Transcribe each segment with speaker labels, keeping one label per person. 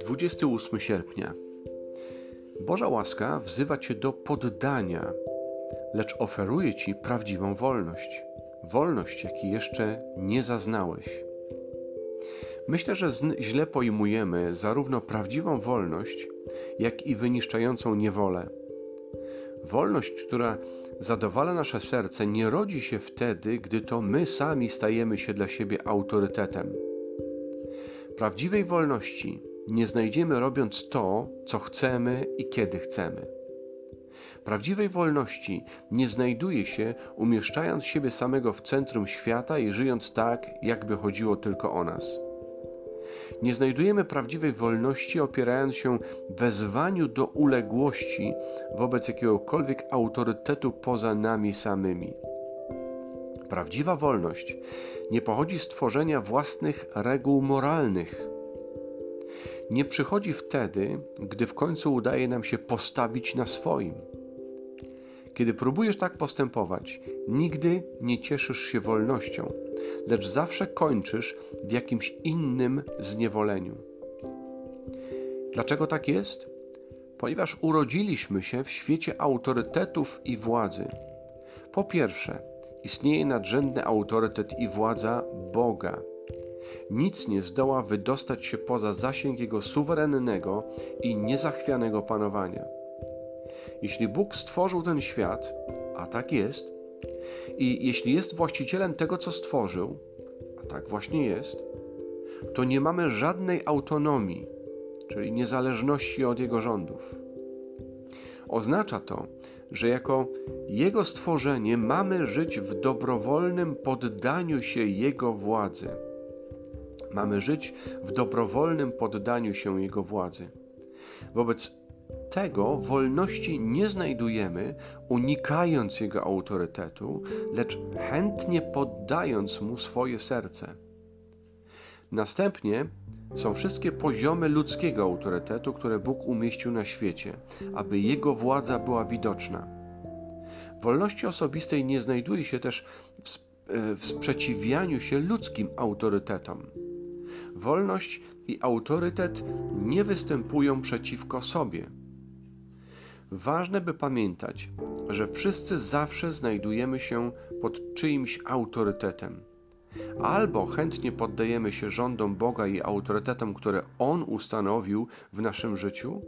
Speaker 1: Dwudziesty ósmy sierpnia. Boża łaska wzywa Cię do poddania, lecz oferuje Ci prawdziwą wolność. Wolność, jakiej jeszcze nie zaznałeś. Myślę, że źle pojmujemy zarówno prawdziwą wolność, jak i wyniszczającą niewolę. Wolność, która zadowala nasze serce, nie rodzi się wtedy, gdy to my sami stajemy się dla siebie autorytetem. Prawdziwej wolności nie znajdziemy robiąc to, co chcemy i kiedy chcemy. Prawdziwej wolności nie znajduje się umieszczając siebie samego w centrum świata i żyjąc tak, jakby chodziło tylko o nas. Nie znajdujemy prawdziwej wolności opierając się wezwaniu do uległości wobec jakiegokolwiek autorytetu poza nami samymi. Prawdziwa wolność nie pochodzi z tworzenia własnych reguł moralnych. Nie przychodzi wtedy, gdy w końcu udaje nam się postawić na swoim. Kiedy próbujesz tak postępować, nigdy nie cieszysz się wolnością, lecz zawsze kończysz w jakimś innym zniewoleniu. Dlaczego tak jest? Ponieważ urodziliśmy się w świecie autorytetów i władzy. Po pierwsze, istnieje nadrzędny autorytet i władza Boga. Nic nie zdoła wydostać się poza zasięg Jego suwerennego i niezachwianego panowania. Jeśli Bóg stworzył ten świat, a tak jest, i jeśli jest właścicielem tego, co stworzył, a tak właśnie jest, to nie mamy żadnej autonomii, czyli niezależności od Jego rządów. Oznacza to, że jako Jego stworzenie mamy żyć w dobrowolnym poddaniu się Jego władzy. Mamy żyć w dobrowolnym poddaniu się Jego władzy. Wobec tego wolności nie znajdujemy, unikając jego autorytetu, lecz chętnie poddając mu swoje serce. Następnie są wszystkie poziomy ludzkiego autorytetu, które Bóg umieścił na świecie, aby jego władza była widoczna. Wolności osobistej nie znajduje się też w, e, w sprzeciwianiu się ludzkim autorytetom. Wolność i autorytet nie występują przeciwko sobie Ważne, by pamiętać, że wszyscy zawsze znajdujemy się pod czyimś autorytetem. Albo chętnie poddajemy się rządom Boga i autorytetom, które On ustanowił w naszym życiu,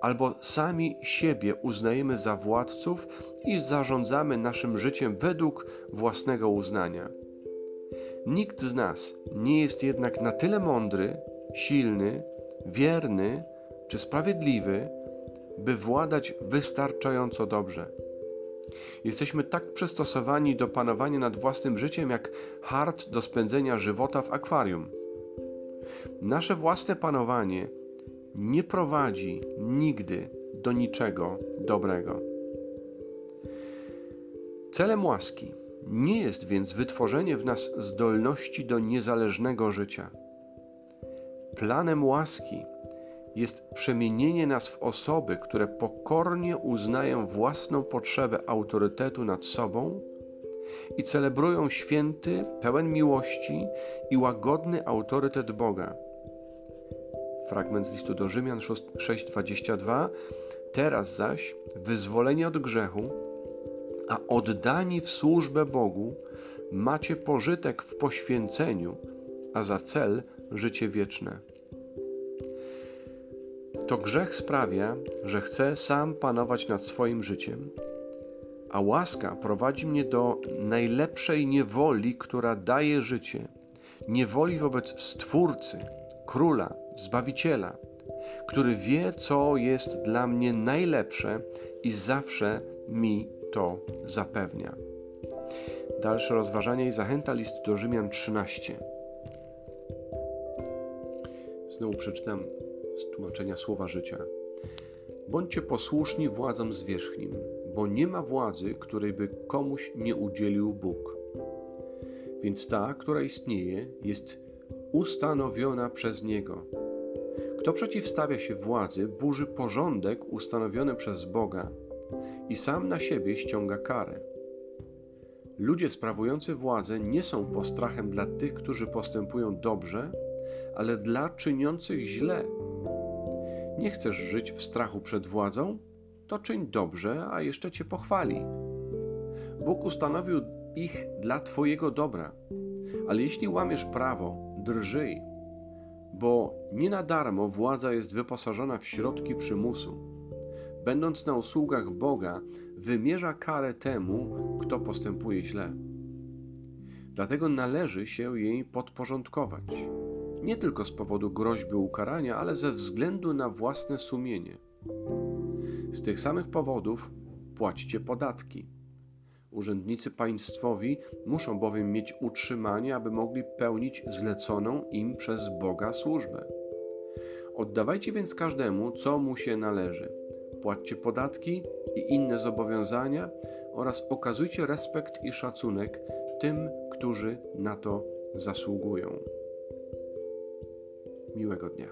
Speaker 1: albo sami siebie uznajemy za władców i zarządzamy naszym życiem według własnego uznania. Nikt z nas nie jest jednak na tyle mądry, silny, wierny czy sprawiedliwy, by władać wystarczająco dobrze. Jesteśmy tak przystosowani do panowania nad własnym życiem, jak hart do spędzenia żywota w akwarium. Nasze własne panowanie nie prowadzi nigdy do niczego dobrego. Celem łaski nie jest więc wytworzenie w nas zdolności do niezależnego życia. Planem łaski jest przemienienie nas w osoby, które pokornie uznają własną potrzebę autorytetu nad sobą i celebrują święty, pełen miłości i łagodny autorytet Boga. Fragment z listu do Rzymian 6:22. Teraz zaś wyzwoleni od grzechu, a oddani w służbę Bogu, macie pożytek w poświęceniu, a za cel życie wieczne. To grzech sprawia, że chcę sam panować nad swoim życiem, a łaska prowadzi mnie do najlepszej niewoli, która daje życie niewoli wobec Stwórcy, Króla, Zbawiciela, który wie, co jest dla mnie najlepsze i zawsze mi to zapewnia. Dalsze rozważanie i zachęta list do Rzymian 13. Znowu przeczytam z tłumaczenia słowa życia. Bądźcie posłuszni władzom zwierzchnim, bo nie ma władzy, której by komuś nie udzielił Bóg. Więc ta, która istnieje, jest ustanowiona przez Niego. Kto przeciwstawia się władzy, burzy porządek ustanowiony przez Boga i sam na siebie ściąga karę. Ludzie sprawujący władzę nie są postrachem dla tych, którzy postępują dobrze, ale dla czyniących źle. Nie chcesz żyć w strachu przed władzą? To czyń dobrze, a jeszcze cię pochwali. Bóg ustanowił ich dla Twojego dobra, ale jeśli łamiesz prawo, drżyj, bo nie na darmo władza jest wyposażona w środki przymusu. Będąc na usługach Boga, wymierza karę temu, kto postępuje źle. Dlatego należy się jej podporządkować. Nie tylko z powodu groźby ukarania, ale ze względu na własne sumienie. Z tych samych powodów płaćcie podatki. Urzędnicy państwowi muszą bowiem mieć utrzymanie, aby mogli pełnić zleconą im przez Boga służbę. Oddawajcie więc każdemu, co mu się należy. Płaćcie podatki i inne zobowiązania oraz okazujcie respekt i szacunek tym, którzy na to zasługują. Miłego dnia.